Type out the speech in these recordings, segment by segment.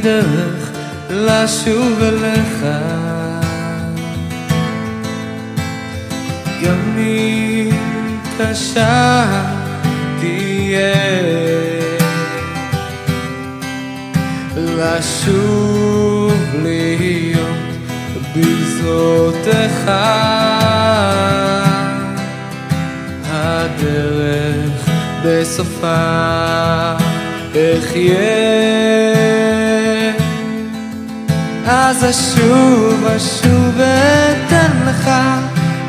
הדרך לשוב אליך. גם אם קשה תהיה לשוב להיות בזרותיך הדרך בסופה אחיה אז אשוב אשוב ואתן לך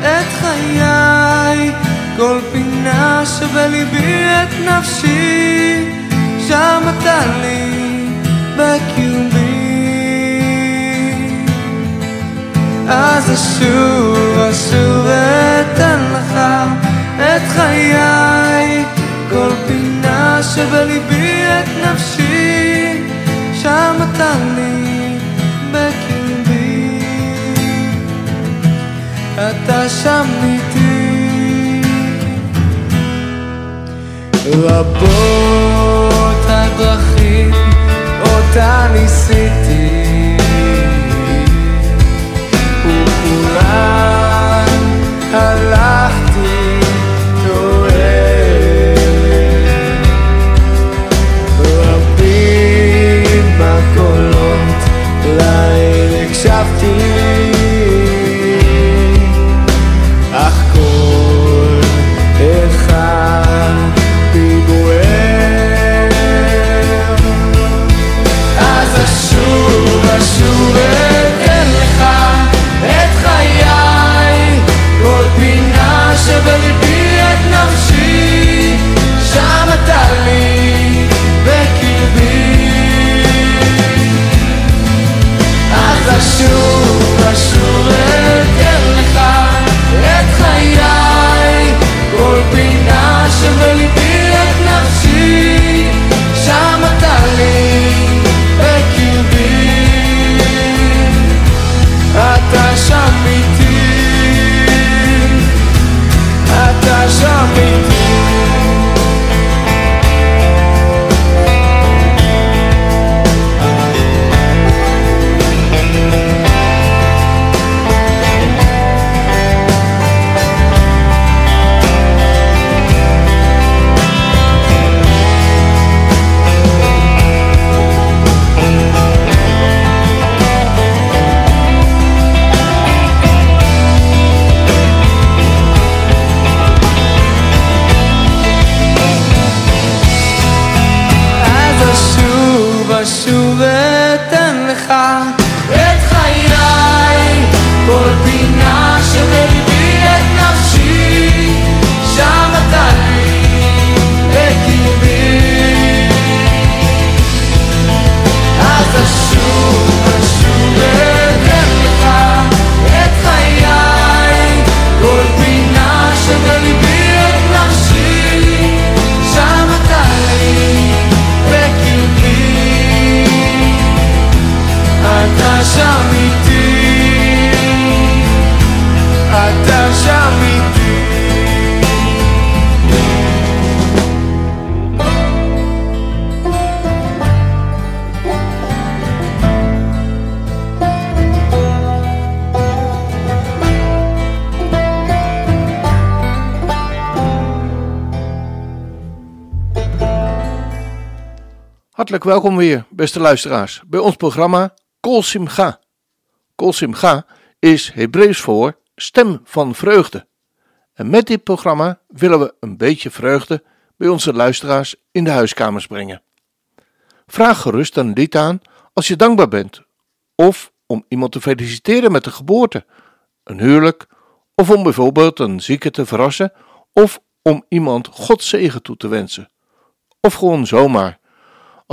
את חיי. כל פינה שבליבי את נפשי שם אתה לי בקיומי. אז אשוב אשוב ואתן לך את חיי. כל פינה שבליבי את נפשי שם אתה לי אתה שם איתי. רבות הדרכים אותה ניסיתי back Hartelijk welkom weer, beste luisteraars, bij ons programma Kol Simcha. Kol Simcha is Hebreeuws voor stem van vreugde. En met dit programma willen we een beetje vreugde bij onze luisteraars in de huiskamers brengen. Vraag gerust een lied aan als je dankbaar bent, of om iemand te feliciteren met de geboorte, een huwelijk, of om bijvoorbeeld een zieke te verrassen, of om iemand God zegen toe te wensen. Of gewoon zomaar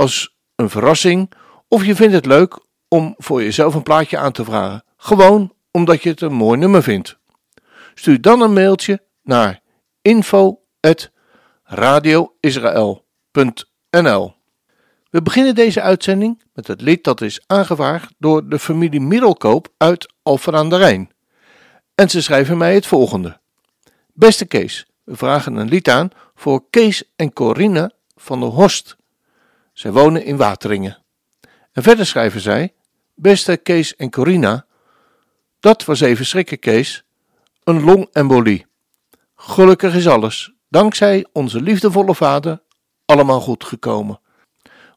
als een verrassing of je vindt het leuk om voor jezelf een plaatje aan te vragen. Gewoon omdat je het een mooi nummer vindt. Stuur dan een mailtje naar info@radioisrael.nl. We beginnen deze uitzending met het lied dat is aangevraagd door de familie Middelkoop uit Alphen aan de Rijn. En ze schrijven mij het volgende. Beste Kees, we vragen een lied aan voor Kees en Corine van der Horst. Zij wonen in Wateringen. En verder schrijven zij: Beste Kees en Corina, dat was even schrikken, Kees. Een longembolie. Gelukkig is alles, dankzij onze liefdevolle vader, allemaal goed gekomen.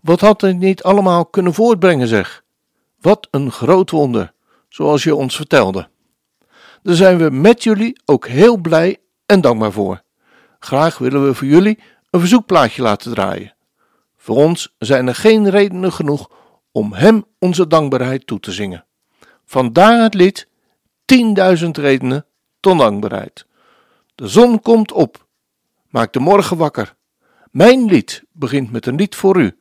Wat had het niet allemaal kunnen voortbrengen, zeg? Wat een groot wonder, zoals je ons vertelde. Daar zijn we met jullie ook heel blij en dankbaar voor. Graag willen we voor jullie een verzoekplaatje laten draaien. Voor ons zijn er geen redenen genoeg om Hem onze dankbaarheid toe te zingen. Vandaar het lied 10.000 redenen tot dankbaarheid. De zon komt op, maakt de morgen wakker. Mijn lied begint met een lied voor u.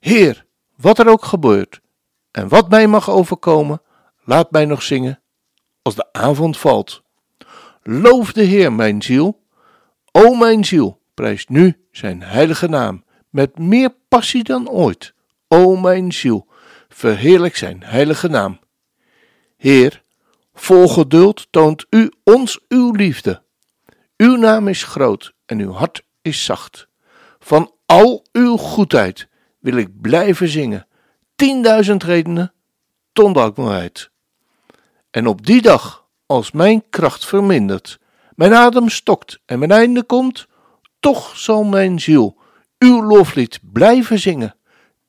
Heer, wat er ook gebeurt en wat mij mag overkomen, laat mij nog zingen als de avond valt. Loof de Heer, mijn ziel. O mijn ziel, prijs nu zijn heilige naam met meer passie dan ooit. O mijn ziel, verheerlijk zijn heilige naam. Heer, vol geduld toont u ons uw liefde. Uw naam is groot en uw hart is zacht. Van al uw goedheid wil ik blijven zingen. Tienduizend redenen tot. En op die dag, als mijn kracht vermindert, mijn adem stokt en mijn einde komt, toch zal mijn ziel uw loflied blijven zingen.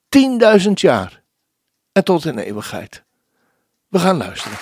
Tienduizend jaar en tot in eeuwigheid. We gaan luisteren.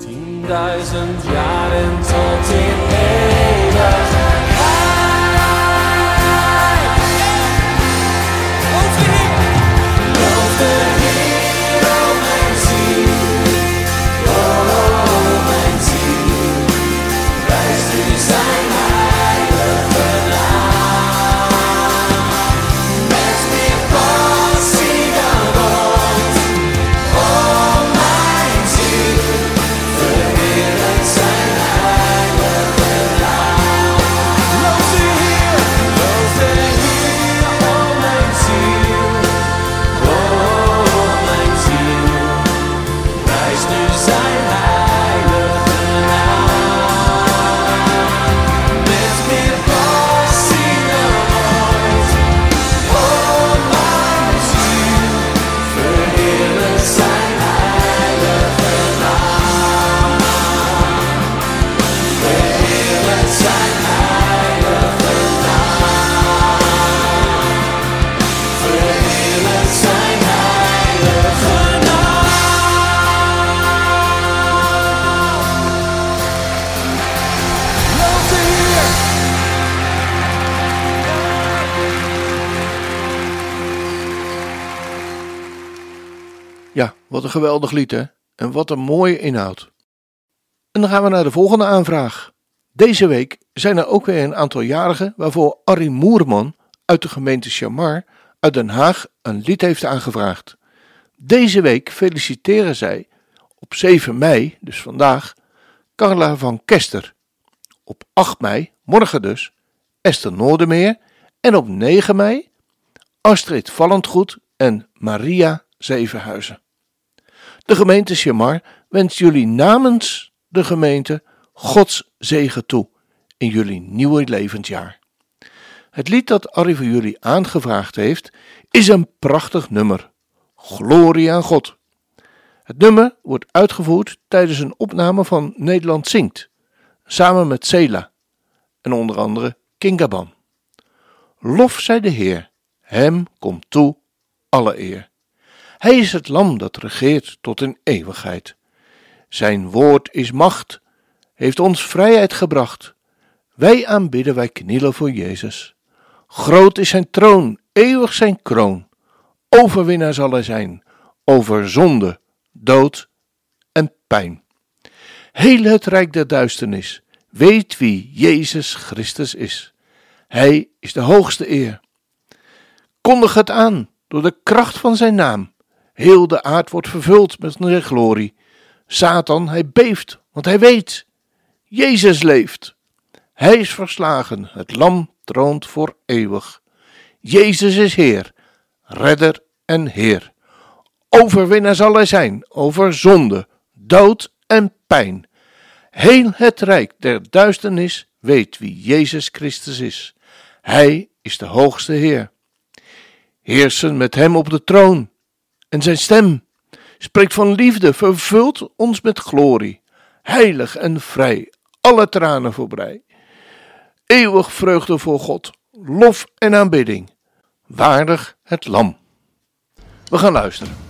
10.000 Jahren zu den Händen. Wat een geweldig lied hè. En wat een mooie inhoud. En dan gaan we naar de volgende aanvraag. Deze week zijn er ook weer een aantal jarigen waarvoor Arrie Moerman uit de gemeente Chamar uit Den Haag een lied heeft aangevraagd. Deze week feliciteren zij op 7 mei, dus vandaag, Carla van Kester. Op 8 mei, morgen dus, Esther Noordermeer. En op 9 mei Astrid Vallendgoed en Maria Zevenhuizen. De gemeente Chamar wenst jullie namens de gemeente Gods zegen toe in jullie nieuwe levensjaar. Het lied dat Arrie voor jullie aangevraagd heeft is een prachtig nummer. Glorie aan God. Het nummer wordt uitgevoerd tijdens een opname van Nederland Zingt, samen met Sela en onder andere Kingaban. Lof zij de Heer, hem komt toe alle eer. Hij is het lam dat regeert tot in eeuwigheid. Zijn woord is macht, heeft ons vrijheid gebracht. Wij aanbidden, wij knielen voor Jezus. Groot is zijn troon, eeuwig zijn kroon. Overwinnaar zal hij zijn, over zonde, dood en pijn. Heel het rijk der duisternis weet wie Jezus Christus is. Hij is de hoogste eer. Kondig het aan door de kracht van zijn naam. Heel de aard wordt vervuld met zijn glorie. Satan, hij beeft, want hij weet. Jezus leeft. Hij is verslagen, het lam troont voor eeuwig. Jezus is Heer, redder en Heer. Overwinnaar zal hij zijn over zonde, dood en pijn. Heel het rijk der duisternis weet wie Jezus Christus is. Hij is de hoogste Heer. Heersen met hem op de troon. En zijn stem spreekt van liefde, vervult ons met glorie. Heilig en vrij, alle tranen voorbij. Eeuwig vreugde voor God, lof en aanbidding. Waardig het lam. We gaan luisteren.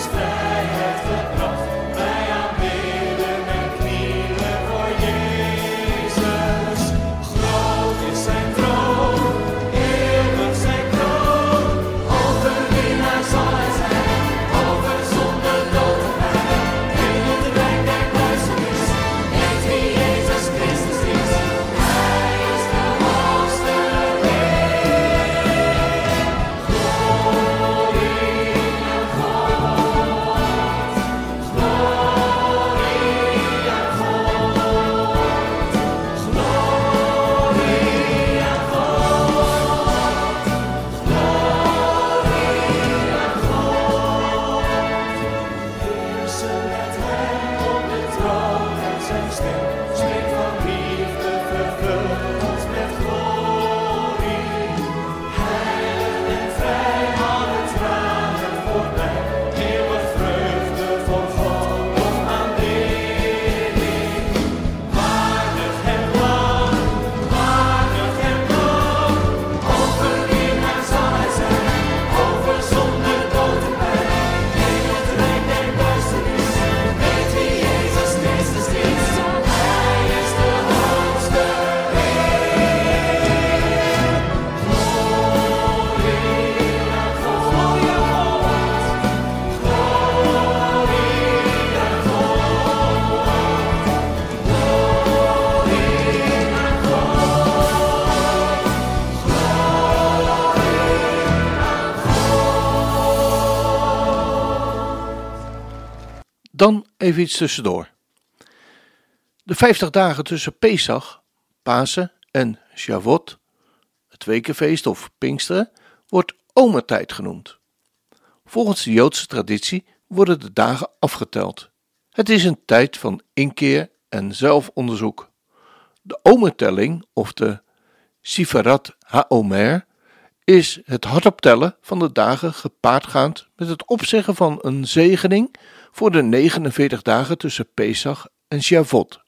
Stay. Dan even iets tussendoor. De 50 dagen tussen Pesach, Pasen en Shavuot, het wekenfeest of Pinksteren, wordt omertijd genoemd. Volgens de Joodse traditie worden de dagen afgeteld. Het is een tijd van inkeer en zelfonderzoek. De omertelling, of de Sifarat HaOmer, is het hardoptellen van de dagen gepaardgaand met het opzeggen van een zegening voor de 49 dagen tussen Pesach en Shavuot,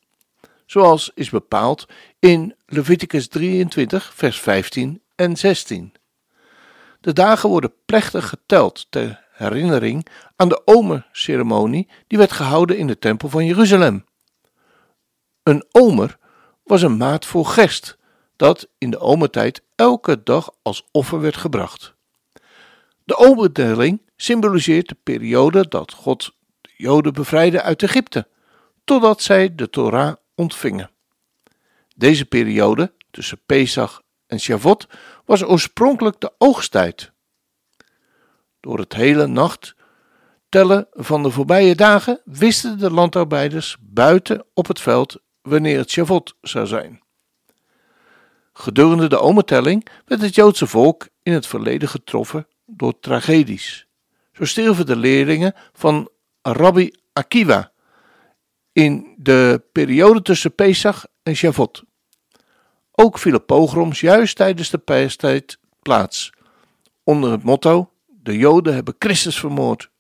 zoals is bepaald in Leviticus 23, vers 15 en 16. De dagen worden plechtig geteld ter herinnering aan de omerceremonie die werd gehouden in de tempel van Jeruzalem. Een omer was een maat voor gerst, dat in de omertijd elke dag als offer werd gebracht. De omerdeling symboliseert de periode dat God Joden bevrijdde uit Egypte, totdat zij de Torah ontvingen. Deze periode, tussen Pesach en Shavuot, was oorspronkelijk de oogsttijd. Door het hele nacht tellen van de voorbije dagen wisten de landarbeiders buiten op het veld wanneer het Shavuot zou zijn. Gedurende de omertelling werd het Joodse volk in het verleden getroffen door tragedies. Zo stierven de leerlingen van Rabbi Akiva in de periode tussen Pesach en Shavuot. Ook vielen pogroms juist tijdens de pijstijd plaats, onder het motto: De Joden hebben Christus vermoord.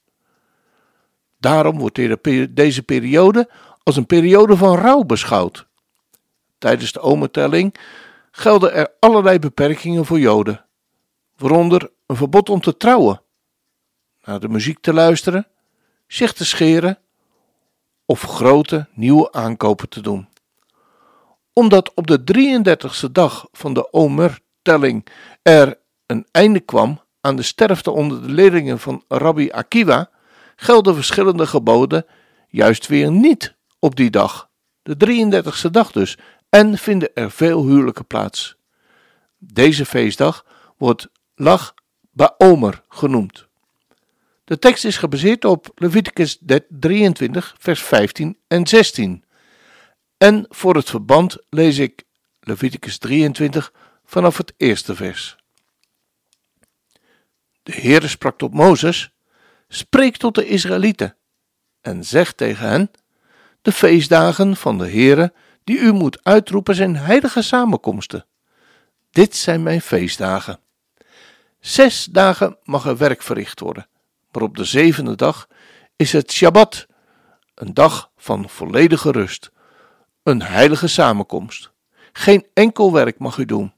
Daarom wordt deze periode als een periode van rouw beschouwd. Tijdens de omertelling gelden er allerlei beperkingen voor Joden, waaronder een verbod om te trouwen, naar de muziek te luisteren, zich te scheren of grote nieuwe aankopen te doen. Omdat op de 33ste dag van de Omer-telling er een einde kwam aan de sterfte onder de leerlingen van Rabbi Akiva, gelden verschillende geboden juist weer niet op die dag, de 33ste dag dus, en vinden er veel huwelijken plaats. Deze feestdag wordt Lag Baomer genoemd. De tekst is gebaseerd op Leviticus 23, vers 15 en 16. En voor het verband lees ik Leviticus 23 vanaf het eerste vers. De Heere sprak tot Mozes: Spreek tot de Israëlieten en zeg tegen hen: De feestdagen van de Heere die u moet uitroepen zijn heilige samenkomsten. Dit zijn mijn feestdagen. Zes dagen mag er werk verricht worden, maar op de zevende dag is het Shabbat, een dag van volledige rust, een heilige samenkomst. Geen enkel werk mag u doen.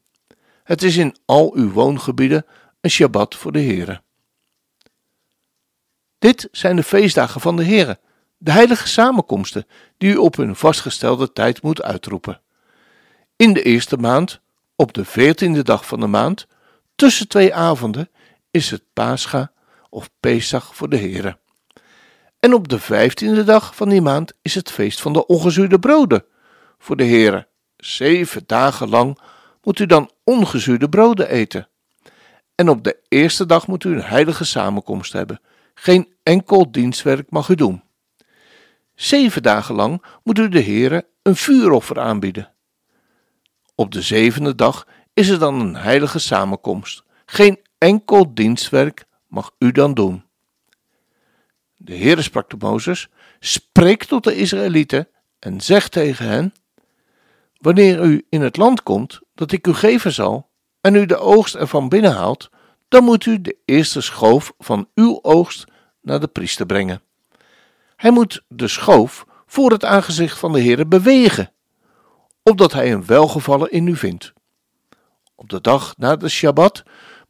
Het is in al uw woongebieden een Shabbat voor de Heere. Dit zijn de feestdagen van de Heere, de heilige samenkomsten die u op hun vastgestelde tijd moet uitroepen. In de eerste maand, op de veertiende dag van de maand, tussen twee avonden, is het Pascha of Pesach voor de Heere. En op de vijftiende dag van die maand is het feest van de ongezuurde broden voor de Heere. Zeven dagen lang moet u dan ongezuurde broden eten. En op de eerste dag moet u een heilige samenkomst hebben. Geen enkel dienstwerk mag u doen. Zeven dagen lang moet u de Heere een vuuroffer aanbieden. Op de zevende dag is er dan een heilige samenkomst. Geen enkel dienstwerk mag u dan doen. De Heere sprak tot Mozes: Spreek tot de Israëlieten en zeg tegen hen: Wanneer u in het land komt dat ik u geven zal, en u de oogst ervan binnenhaalt, dan moet u de eerste schoof van uw oogst naar de priester brengen. Hij moet de schoof voor het aangezicht van de Heere bewegen, opdat hij een welgevallen in u vindt. Op de dag na de Shabbat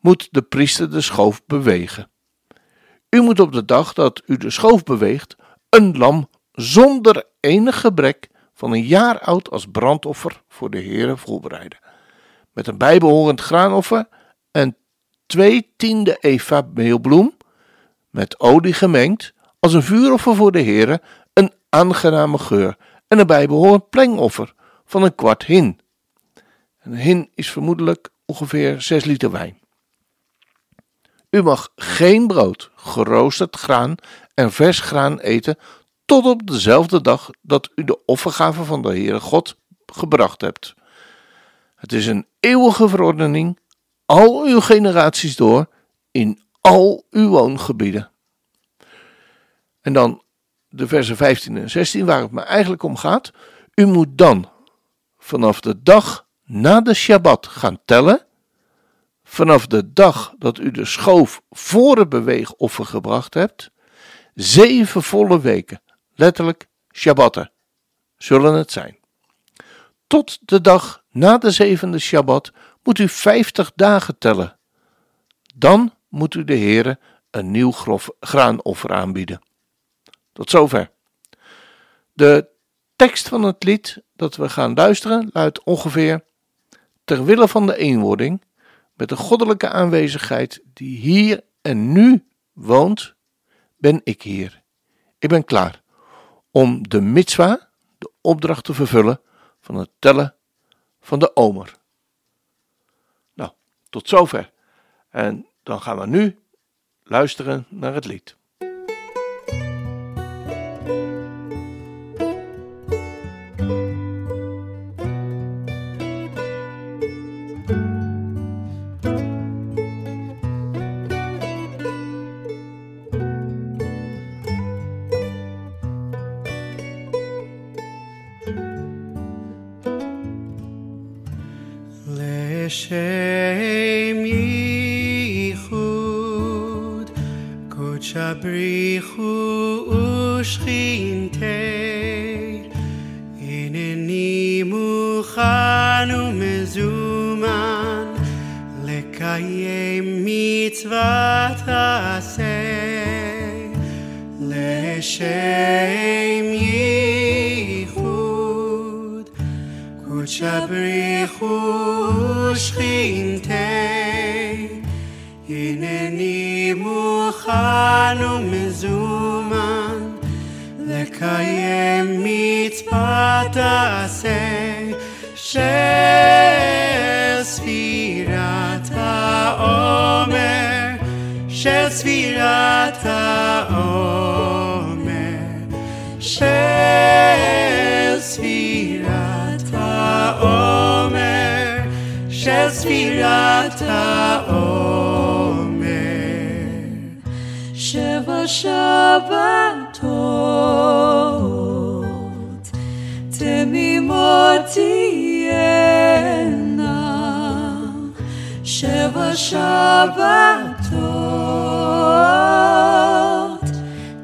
moet de priester de schoof bewegen. U moet op de dag dat u de schoof beweegt, een lam zonder enig gebrek van een jaar oud als brandoffer voor de Heere voorbereiden. Met een bijbehorend graanoffer en twee tiende eva meelbloem, met olie gemengd, als een vuuroffer voor de Heere, een aangename geur en een bijbehorend plengoffer van een kwart hin. Een hin is vermoedelijk ongeveer 6 liter wijn. U mag geen brood, geroosterd graan en vers graan eten tot op dezelfde dag dat u de offergave van de Heere God gebracht hebt. Het is een eeuwige verordening, al uw generaties door, in al uw woongebieden. En dan de versen 15 en 16, waar het me eigenlijk om gaat. U moet dan vanaf de dag na de Shabbat gaan tellen. Vanaf de dag dat u de schoof voor het beweegoffer gebracht hebt. Zeven volle weken, letterlijk Shabbatten, zullen het zijn. Tot de dag na de zevende Shabbat moet u vijftig dagen tellen. Dan moet u de Heere een nieuw graanoffer aanbieden. Tot zover. De tekst van het lied dat we gaan luisteren luidt ongeveer: Ter wille van de eenwording, met de goddelijke aanwezigheid die hier en nu woont, ben ik hier. Ik ben klaar om de mitzwa, de opdracht te vervullen van het tellen van de omer. Nou, tot zover. En dan gaan we nu luisteren naar het lied. לשם ייחוד קודשא בריחו ושכינתה הנני מוכן ומזומן לקיים מצוות עשה לשם ייחוד קודשא בריחו ושכינתה הנני מוכן ומזומן לקיים מצוות עשה ספירת העומר שבע שבתות תמימות תהיינה שבע שבתות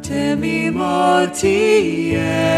תמימות תהיינה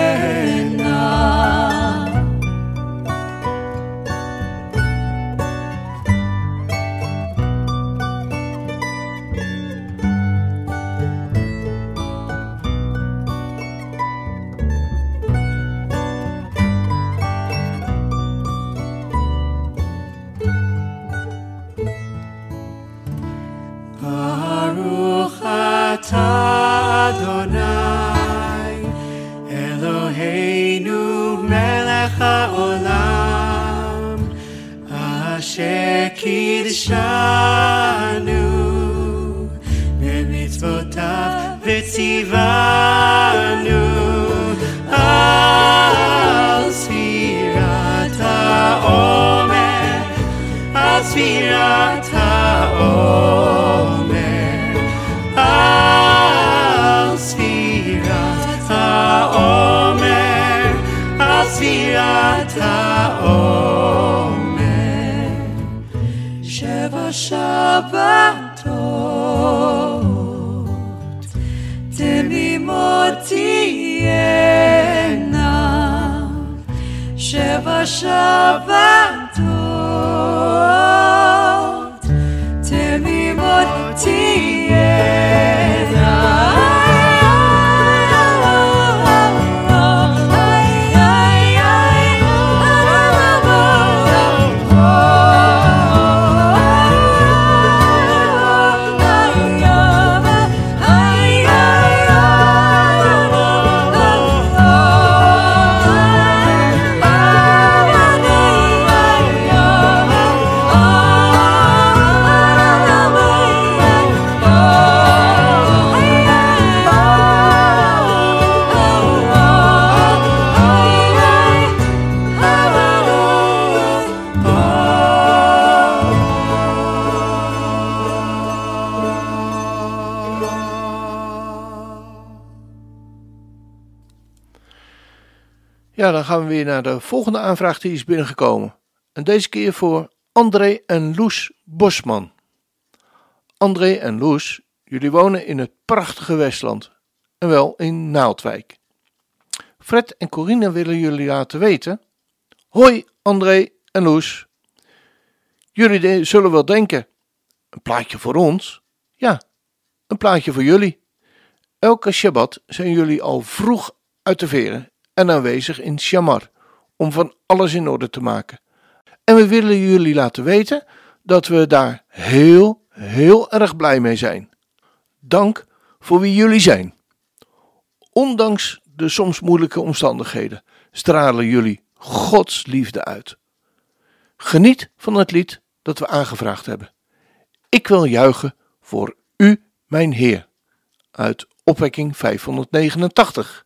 dan gaan we weer naar de volgende aanvraag die is binnengekomen. En deze keer voor André en Loes Bosman. André en Loes, jullie wonen in het prachtige Westland. En wel in Naaldwijk. Fred en Corine willen jullie laten weten. Hoi André en Loes. Jullie zullen wel denken, een plaatje voor ons? Ja, een plaatje voor jullie. Elke Shabbat zijn jullie al vroeg uit de veren aanwezig in Shamar om van alles in orde te maken. En we willen jullie laten weten dat we daar heel, heel erg blij mee zijn. Dank voor wie jullie zijn. Ondanks de soms moeilijke omstandigheden stralen jullie Gods liefde uit. Geniet van het lied dat we aangevraagd hebben. Ik wil juichen voor u, mijn Heer. Uit opwekking 589.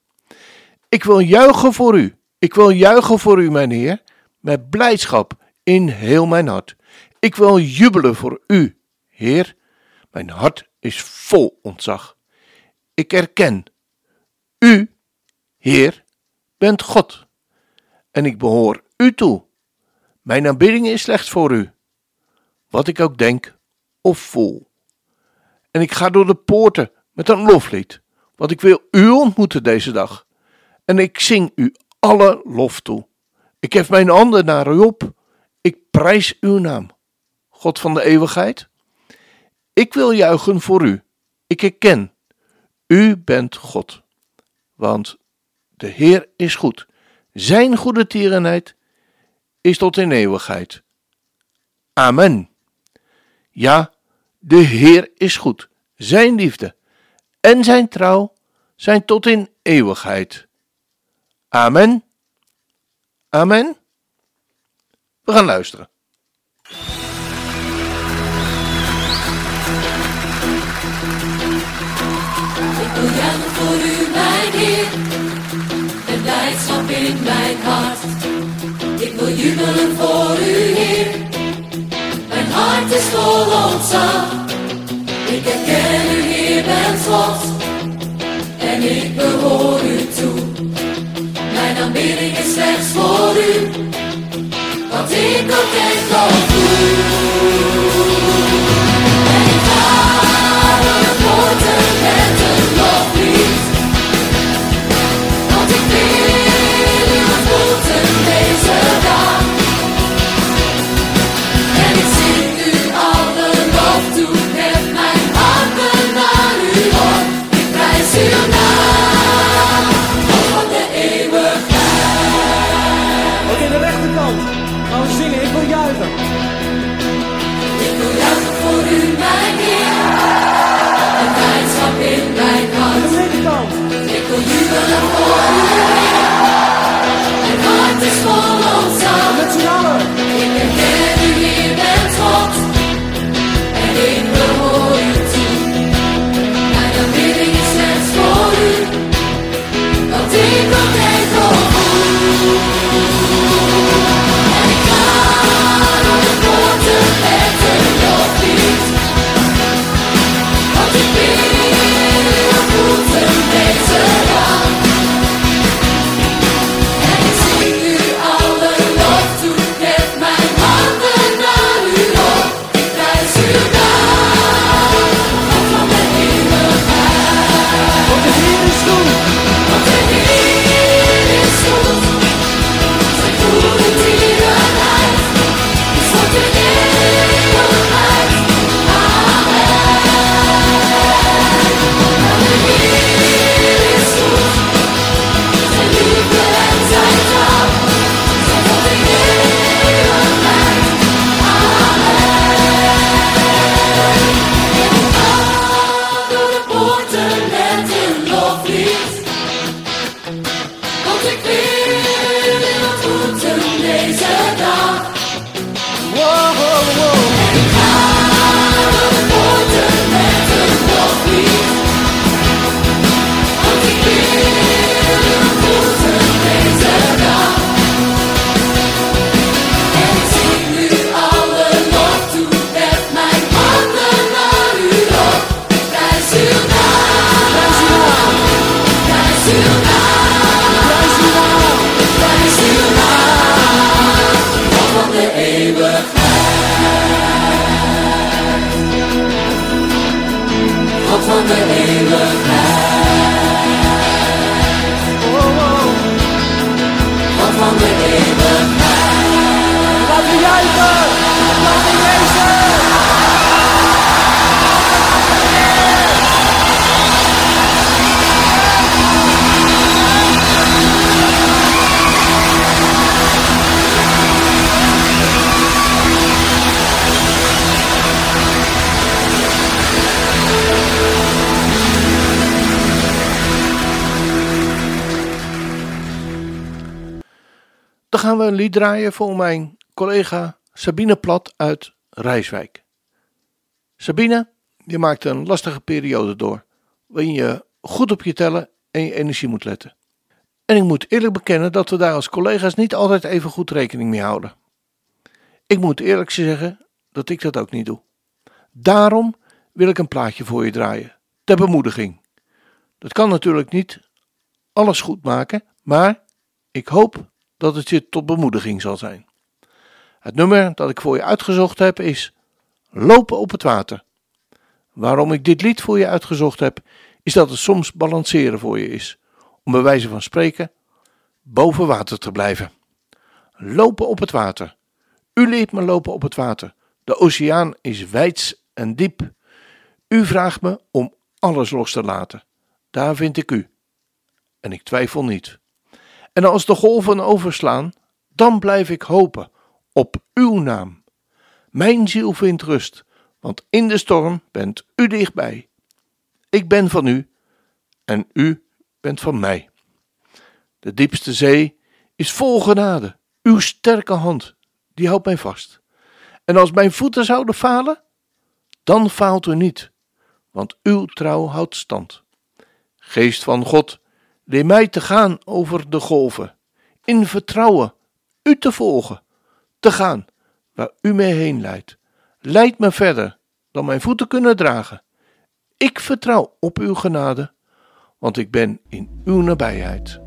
Ik wil juichen voor u. Ik wil juichen voor u, mijn Heer, met blijdschap in heel mijn hart. Ik wil jubelen voor u, Heer. Mijn hart is vol ontzag. Ik erken, u, Heer, bent God. En ik behoor u toe. Mijn aanbidding is slechts voor u. Wat ik ook denk of voel. En ik ga door de poorten met een loflied. Want ik wil u ontmoeten deze dag. En ik zing u alle lof toe. Ik hef mijn handen naar u op. Ik prijs uw naam. God van de eeuwigheid. Ik wil juichen voor u. Ik herken. U bent God. Want de Heer is goed. Zijn goede tierenheid is tot in eeuwigheid. Amen. Ja, de Heer is goed. Zijn liefde en zijn trouw zijn tot in eeuwigheid. Amen. Amen. We gaan luisteren. Ik wil juichen voor u, mijn Heer, met blijdschap in mijn hart. Ik wil jubelen voor u, Heer, mijn hart is vol ontzag. Ik herken u, Heer, bent God, en ik behoor u toe. Mijn aanbidding is slechts voor u, wat ik ook denk of doe. Lied draaien voor mijn collega Sabine Plat uit Rijswijk. Sabine, je maakt een lastige periode door, waarin je goed op je tellen en je energie moet letten. En ik moet eerlijk bekennen dat we daar als collega's niet altijd even goed rekening mee houden. Ik moet eerlijk zeggen dat ik dat ook niet doe. Daarom wil ik een plaatje voor je draaien, ter bemoediging. Dat kan natuurlijk niet alles goed maken, maar ik hoop dat het je tot bemoediging zal zijn. Het nummer dat ik voor je uitgezocht heb is Lopen op het water. Waarom ik dit lied voor je uitgezocht heb, is dat het soms balanceren voor je is, om bij wijze van spreken boven water te blijven. Lopen op het water. U leert me lopen op het water. De oceaan is wijds en diep. U vraagt me om alles los te laten. Daar vind ik u. En ik twijfel niet. En als de golven overslaan, dan blijf ik hopen op uw naam. Mijn ziel vindt rust, want in de storm bent u dichtbij. Ik ben van u en u bent van mij. De diepste zee is vol genade. Uw sterke hand, die houdt mij vast. En als mijn voeten zouden falen, dan faalt u niet, want uw trouw houdt stand. Geest van God, leer mij te gaan over de golven, in vertrouwen u te volgen, te gaan waar u mij heen leidt. Leid me verder dan mijn voeten kunnen dragen. Ik vertrouw op uw genade, want ik ben in uw nabijheid.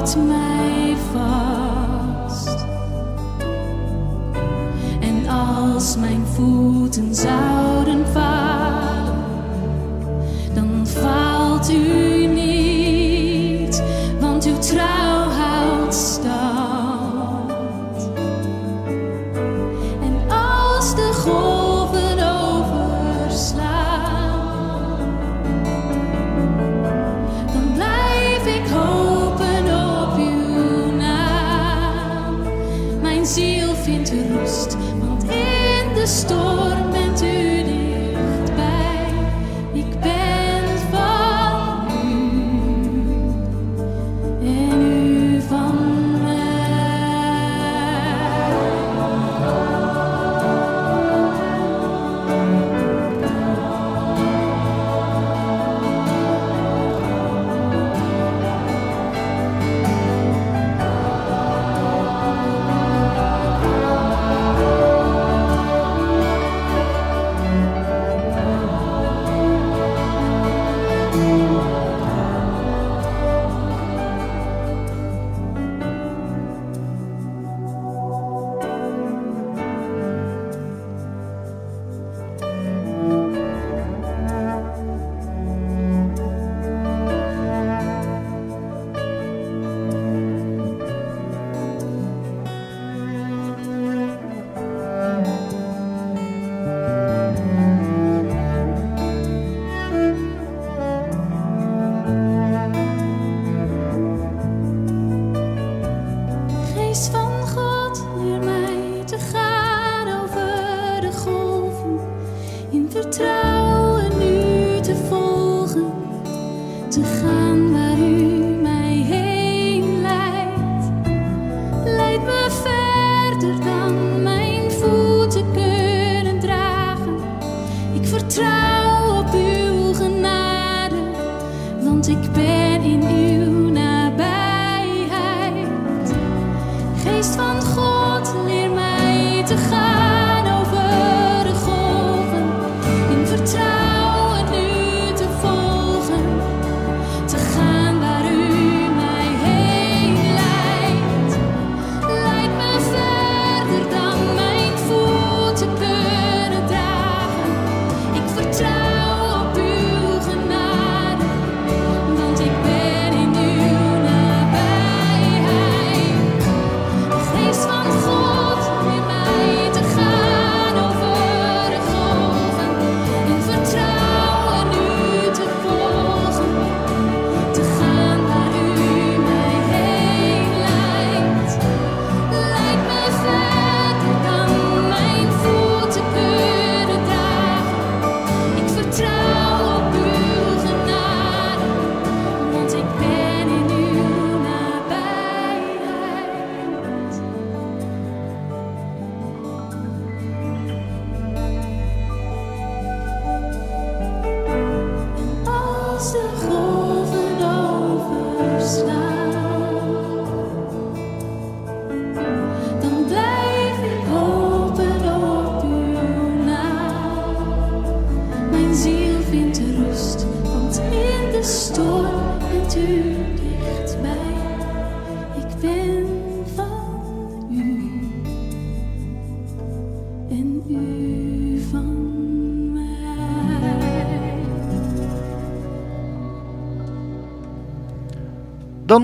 Houdt mij vast. En als mijn voeten zouden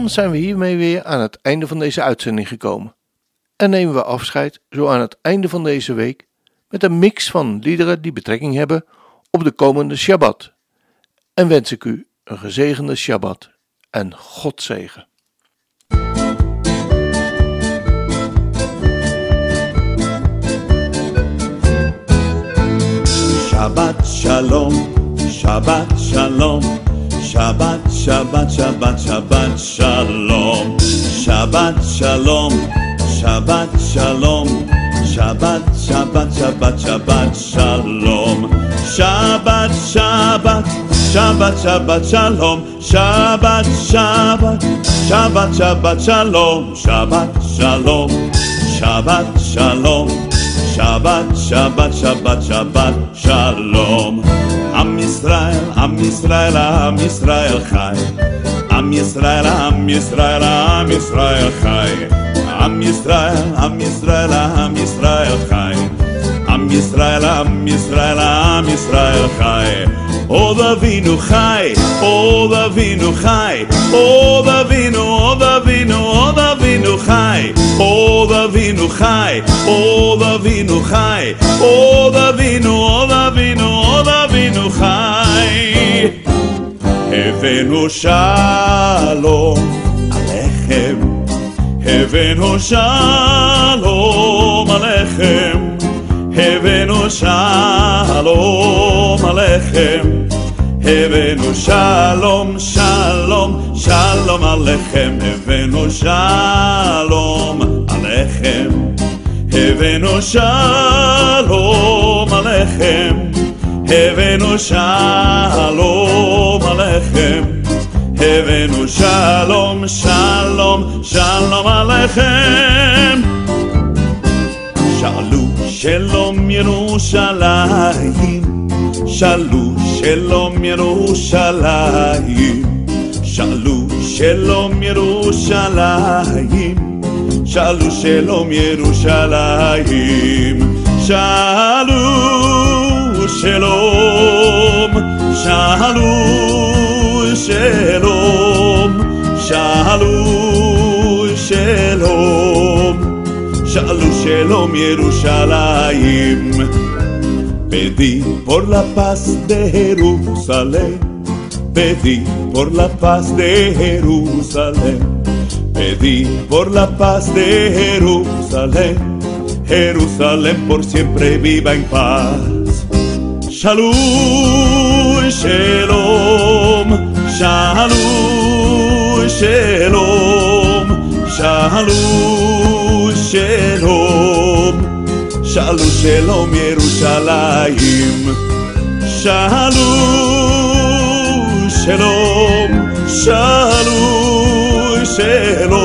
Zijn we hiermee weer aan het einde van deze uitzending gekomen. En nemen we afscheid zo aan het einde van deze week met een mix van liederen die betrekking hebben op de komende Shabbat. En wens ik u een gezegende Shabbat en God zegen. Shabbat shalom, Shabbat shalom, Shabbat, Shabbat, Shabbat, Shabbat shalom, Shabbat shalom, Shabbat shalom, Shabbat, Shabbat, Shabbat, Shabbat shalom, Shabbat, Shabbat, Shabbat, Shabbat shalom, Shabbat, Shabbat, Shabbat, Shabbat shalom, Shabbat shalom, Shabbat shalom. שבת, שבת, שבת, שבת, שלום. עם ישראל, עם ישראל, עם ישראל חי. עם ישראל, עם ישראל, עם ישראל חי. עם ישראל, עם ישראל, עם ישראל חי. עם ישראל, עם ישראל, עם ישראל חי. עוד אבינו חי, עוד אבינו חי, עוד אבינו, עוד אבינו. אבינו חי, עוד אבינו חי, עוד אבינו חי, עוד אבינו, עוד אבינו, עוד אבינו חי. הבאנו שלום עליכם, הבאנו שלום עליכם, הבאנו שלום עליכם. הבאנו שלום, שלום, שלום עליכם, הבאנו שלום עליכם, הבאנו שלום עליכם, הבאנו שלום עליכם, הבאנו שלום, שלום, שלום עליכם. שאלו שלום ירושלים, שאלו שלום ירושלים, שאלו שלום ירושלים, שאלו שלום ירושלים, שאלו שלום, שאלו שלום, שאלו שלום. שאלו שלום ירושלים. Pedí por la paz de Jerusalén, pedí por la paz de Jerusalén, pedí por la paz de Jerusalén, Jerusalén por siempre viva en paz. Shalom, shalom, shalom, shalom, shalom, shalom, shalom, shalom, Yerushalayim. Shalom, shalom, shalom, shalom,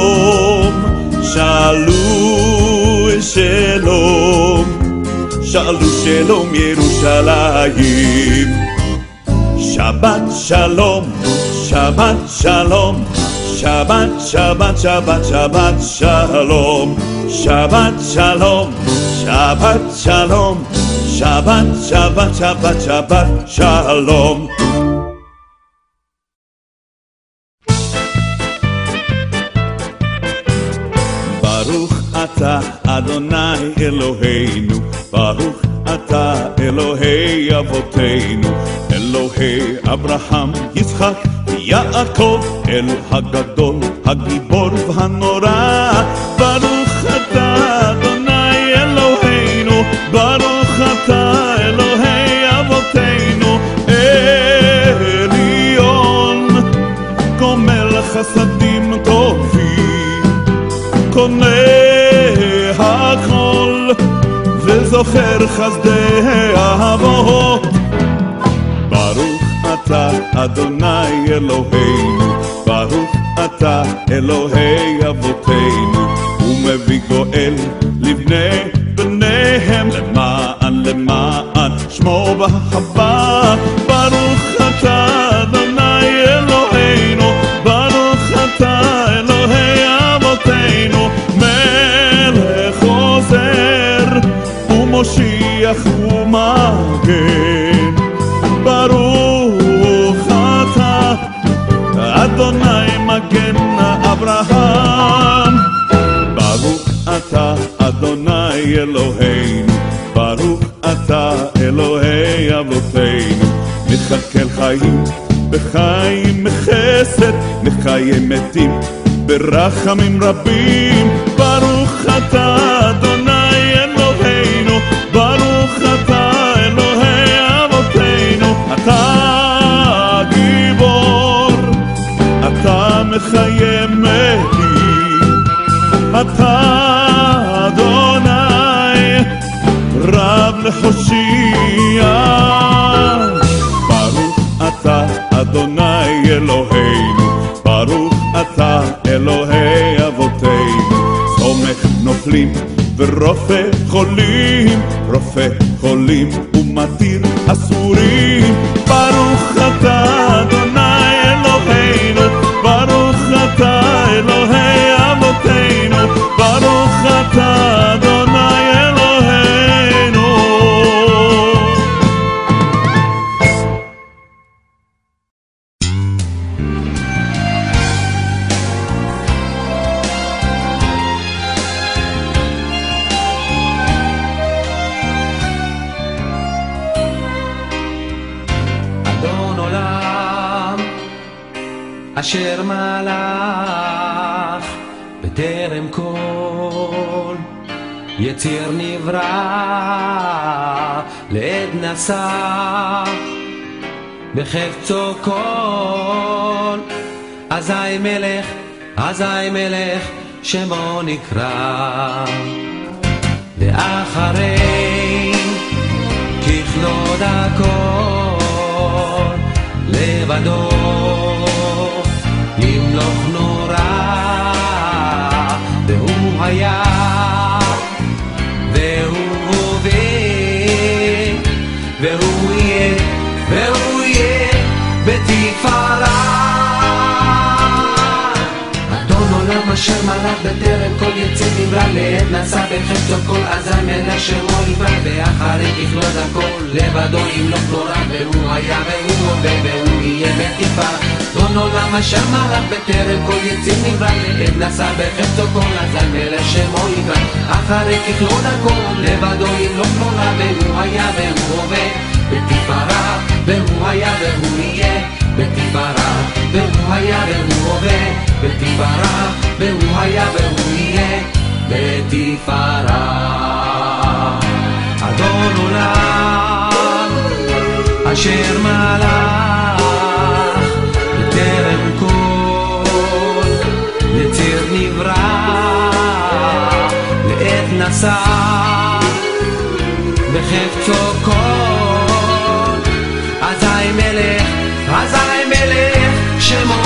shalom, shalom, shalom, shalom, Yerushalayim. Shabbat shalom, Shabbat shalom, Shabbat, Shabbat, Shabbat, Shabbat shalom, Shabbat shalom, Shabbat shalom, Shabbat, Shabbat, Shabbat, Shabbat shalom. ברוך אתה אדוני אלוהינו, ברוך אתה אלוהי אבותינו, אלוהי אברהם, יצחק, יעקב, אל הגדול, הגיבור והנורא. וזוכר חסדי אהבות ברוך אתה אדוני אלוהינו ברוך אתה אלוהי אבותינו ומביא גואל לבני בניהם למען למען שמו באהבה ומגן ברוך אתה אדוני מגן אברהם. ברוך אתה אדוני אלוהינו ברוך אתה אלוהי אבותינו. מכלכל חיים בחיים מחסד מחיי מתים ברחמים רבים. ברוך אתה אדוני רב להושיע ברוך אתה אדוני אלוהינו ברוך אתה אלוהי אבותינו. סומך נופלים ורופא חולים רופא חולים בחפצו כל אזי מלך, אזי מלך שמו נקרא. ואחרי ככלות הכל לבדו ימלוך נורא והוא היה אשר מלך בטרם כל יצא נברא לעת נשא בחפצו כל אזי מלך שמו יברא ואחרי ככלות הכל. לבדו ימלוך נורא והוא היה והוא הווה והוא יהיה בתפארה אדון עולם אשר מלך בטרם כל יצא נברא לעת נשא בחפצו כל אזי מלך שמו יברא אחרי ככלות הכל. לבדו ימלוך נורא והוא היה והוא הווה בתפארה בתפארה והוא היה והוא יהיה בתפארה אדון עולם אשר מלך בטרם כל יציר נברא לעת נשא בחפצו כל. אזי מלך, אזי מלך שמו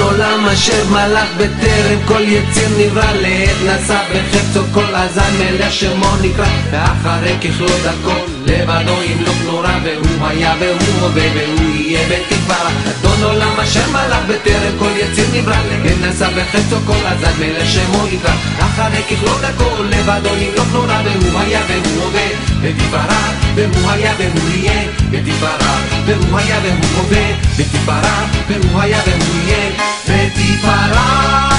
עולם אשר מלך בטרם כל יציר נברא לעת נשא בחפצו כל אזי מלך שמו נקרא ואחרי ככלות הכל לבדו ימלוך נורא והוא היה והוא הווה והוא יהיה בתקווה. אדון עולם אשר מלך בטרם כל יציר נברא? לעת נשא בחפצו כל אזי מלך שמו נקרא אחרי ככלות הכל לבדו ימלוך נורא והוא היה והוא הווה בתפארה והוא היה והוא יהיה. בתפארה והוא היה והוא הווה בתפארה והוא היה והוא יהיה. בתפארה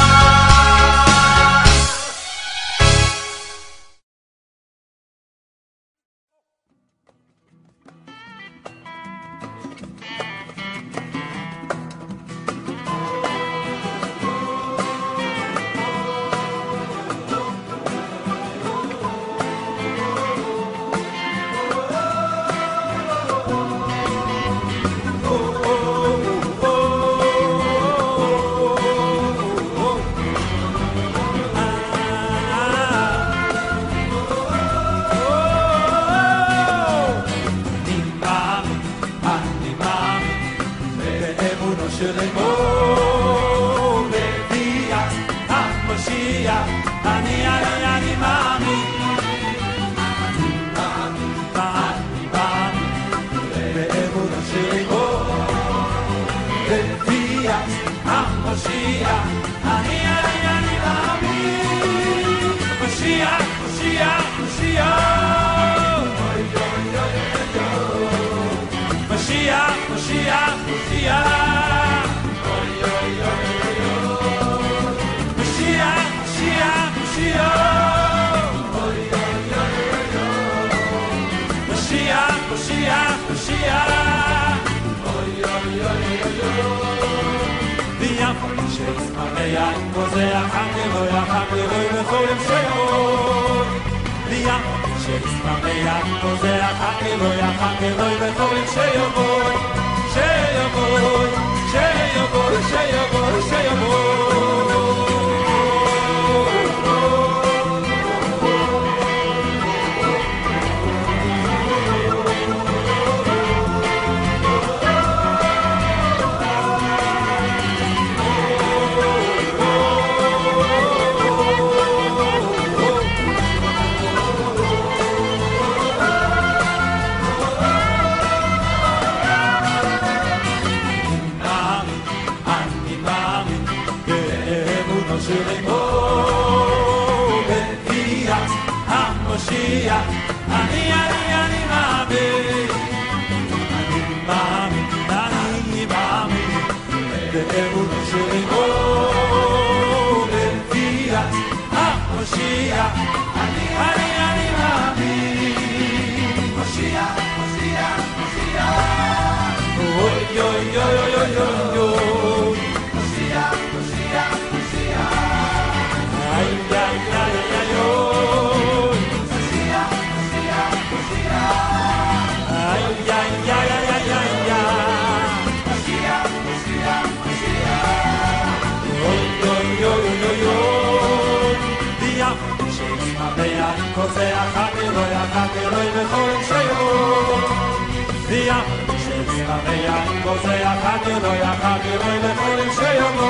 ya kol ze ya khag lo ya khag lo le kol she yo bo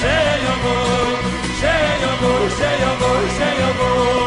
she yo bo she yo bo she yo bo she yo bo